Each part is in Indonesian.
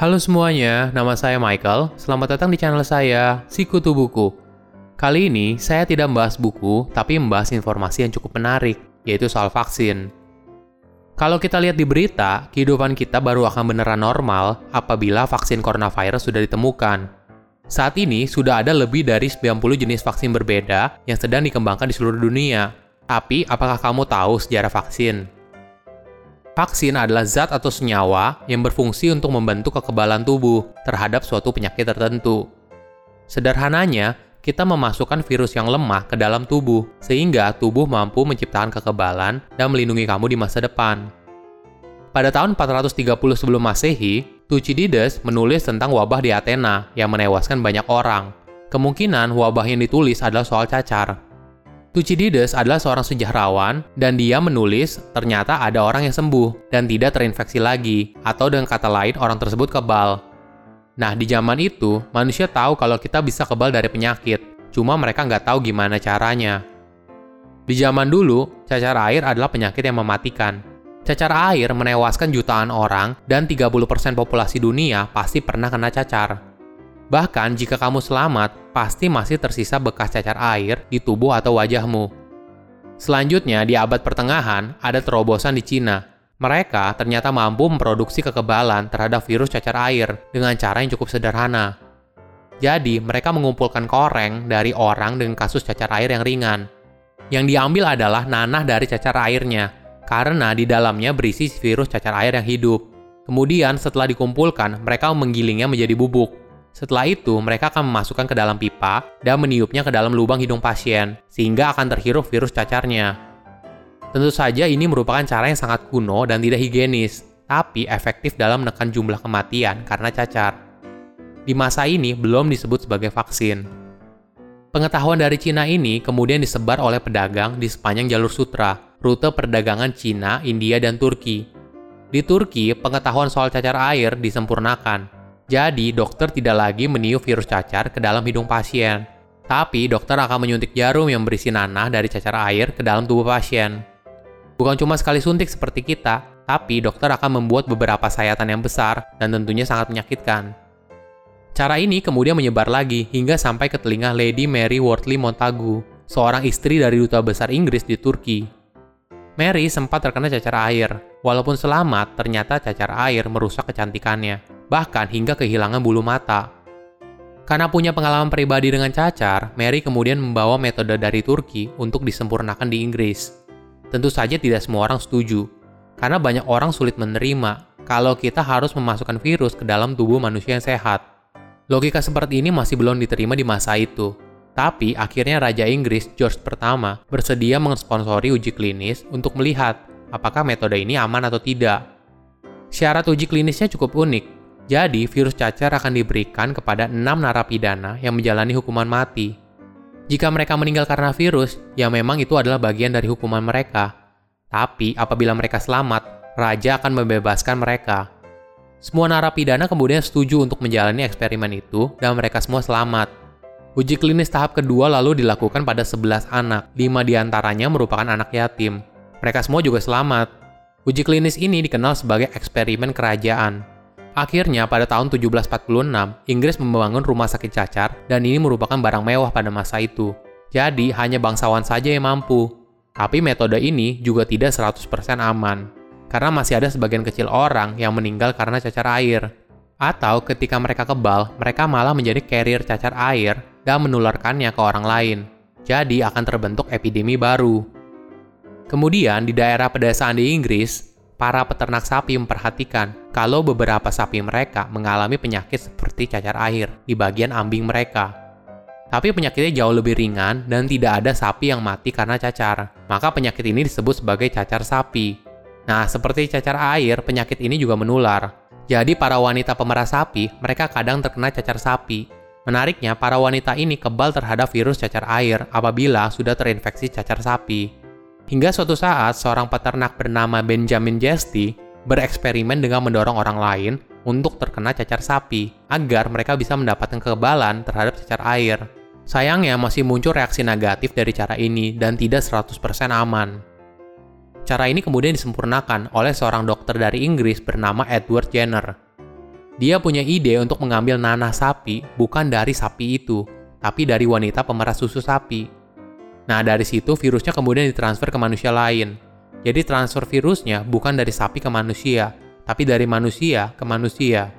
Halo semuanya, nama saya Michael. Selamat datang di channel saya, Sikutu Buku. Kali ini saya tidak membahas buku, tapi membahas informasi yang cukup menarik, yaitu soal vaksin. Kalau kita lihat di berita, kehidupan kita baru akan beneran normal apabila vaksin coronavirus sudah ditemukan. Saat ini sudah ada lebih dari 90 jenis vaksin berbeda yang sedang dikembangkan di seluruh dunia. Tapi, apakah kamu tahu sejarah vaksin? Vaksin adalah zat atau senyawa yang berfungsi untuk membentuk kekebalan tubuh terhadap suatu penyakit tertentu. Sederhananya, kita memasukkan virus yang lemah ke dalam tubuh, sehingga tubuh mampu menciptakan kekebalan dan melindungi kamu di masa depan. Pada tahun 430 sebelum Masehi, Thucydides menulis tentang wabah di Athena yang menewaskan banyak orang. Kemungkinan wabah yang ditulis adalah soal cacar. Thucydides adalah seorang sejarawan dan dia menulis ternyata ada orang yang sembuh dan tidak terinfeksi lagi, atau dengan kata lain orang tersebut kebal. Nah, di zaman itu, manusia tahu kalau kita bisa kebal dari penyakit, cuma mereka nggak tahu gimana caranya. Di zaman dulu, cacar air adalah penyakit yang mematikan. Cacar air menewaskan jutaan orang dan 30% populasi dunia pasti pernah kena cacar. Bahkan jika kamu selamat, pasti masih tersisa bekas cacar air di tubuh atau wajahmu. Selanjutnya, di abad pertengahan, ada terobosan di Cina. Mereka ternyata mampu memproduksi kekebalan terhadap virus cacar air dengan cara yang cukup sederhana. Jadi, mereka mengumpulkan koreng dari orang dengan kasus cacar air yang ringan. Yang diambil adalah nanah dari cacar airnya, karena di dalamnya berisi virus cacar air yang hidup. Kemudian, setelah dikumpulkan, mereka menggilingnya menjadi bubuk. Setelah itu, mereka akan memasukkan ke dalam pipa dan meniupnya ke dalam lubang hidung pasien, sehingga akan terhirup virus cacarnya. Tentu saja ini merupakan cara yang sangat kuno dan tidak higienis, tapi efektif dalam menekan jumlah kematian karena cacar. Di masa ini belum disebut sebagai vaksin. Pengetahuan dari Cina ini kemudian disebar oleh pedagang di sepanjang jalur sutra, rute perdagangan Cina, India, dan Turki. Di Turki, pengetahuan soal cacar air disempurnakan, jadi, dokter tidak lagi meniup virus cacar ke dalam hidung pasien. Tapi, dokter akan menyuntik jarum yang berisi nanah dari cacar air ke dalam tubuh pasien. Bukan cuma sekali suntik seperti kita, tapi dokter akan membuat beberapa sayatan yang besar dan tentunya sangat menyakitkan. Cara ini kemudian menyebar lagi hingga sampai ke telinga Lady Mary Wortley Montagu, seorang istri dari duta besar Inggris di Turki. Mary sempat terkena cacar air. Walaupun selamat, ternyata cacar air merusak kecantikannya bahkan hingga kehilangan bulu mata. Karena punya pengalaman pribadi dengan cacar, Mary kemudian membawa metode dari Turki untuk disempurnakan di Inggris. Tentu saja tidak semua orang setuju, karena banyak orang sulit menerima kalau kita harus memasukkan virus ke dalam tubuh manusia yang sehat. Logika seperti ini masih belum diterima di masa itu. Tapi akhirnya Raja Inggris George pertama bersedia mensponsori uji klinis untuk melihat apakah metode ini aman atau tidak. Syarat uji klinisnya cukup unik, jadi, virus cacar akan diberikan kepada enam narapidana yang menjalani hukuman mati. Jika mereka meninggal karena virus, ya memang itu adalah bagian dari hukuman mereka. Tapi, apabila mereka selamat, raja akan membebaskan mereka. Semua narapidana kemudian setuju untuk menjalani eksperimen itu, dan mereka semua selamat. Uji klinis tahap kedua lalu dilakukan pada 11 anak, 5 di antaranya merupakan anak yatim. Mereka semua juga selamat. Uji klinis ini dikenal sebagai eksperimen kerajaan, Akhirnya, pada tahun 1746, Inggris membangun rumah sakit cacar dan ini merupakan barang mewah pada masa itu. Jadi, hanya bangsawan saja yang mampu. Tapi metode ini juga tidak 100% aman, karena masih ada sebagian kecil orang yang meninggal karena cacar air. Atau ketika mereka kebal, mereka malah menjadi carrier cacar air dan menularkannya ke orang lain. Jadi akan terbentuk epidemi baru. Kemudian di daerah pedesaan di Inggris, para peternak sapi memperhatikan kalau beberapa sapi mereka mengalami penyakit seperti cacar air di bagian ambing mereka. Tapi penyakitnya jauh lebih ringan dan tidak ada sapi yang mati karena cacar. Maka penyakit ini disebut sebagai cacar sapi. Nah, seperti cacar air, penyakit ini juga menular. Jadi para wanita pemerah sapi, mereka kadang terkena cacar sapi. Menariknya, para wanita ini kebal terhadap virus cacar air apabila sudah terinfeksi cacar sapi. Hingga suatu saat, seorang peternak bernama Benjamin Jesty bereksperimen dengan mendorong orang lain untuk terkena cacar sapi, agar mereka bisa mendapatkan kekebalan terhadap cacar air. Sayangnya masih muncul reaksi negatif dari cara ini dan tidak 100% aman. Cara ini kemudian disempurnakan oleh seorang dokter dari Inggris bernama Edward Jenner. Dia punya ide untuk mengambil nanah sapi bukan dari sapi itu, tapi dari wanita pemerah susu sapi. Nah, dari situ virusnya kemudian ditransfer ke manusia lain. Jadi transfer virusnya bukan dari sapi ke manusia, tapi dari manusia ke manusia.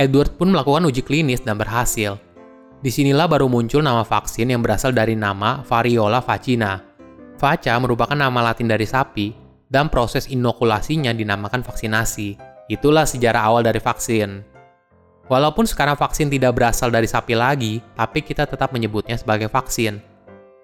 Edward pun melakukan uji klinis dan berhasil. Di sinilah baru muncul nama vaksin yang berasal dari nama variola vacina. Vaca merupakan nama latin dari sapi, dan proses inokulasinya dinamakan vaksinasi. Itulah sejarah awal dari vaksin. Walaupun sekarang vaksin tidak berasal dari sapi lagi, tapi kita tetap menyebutnya sebagai vaksin.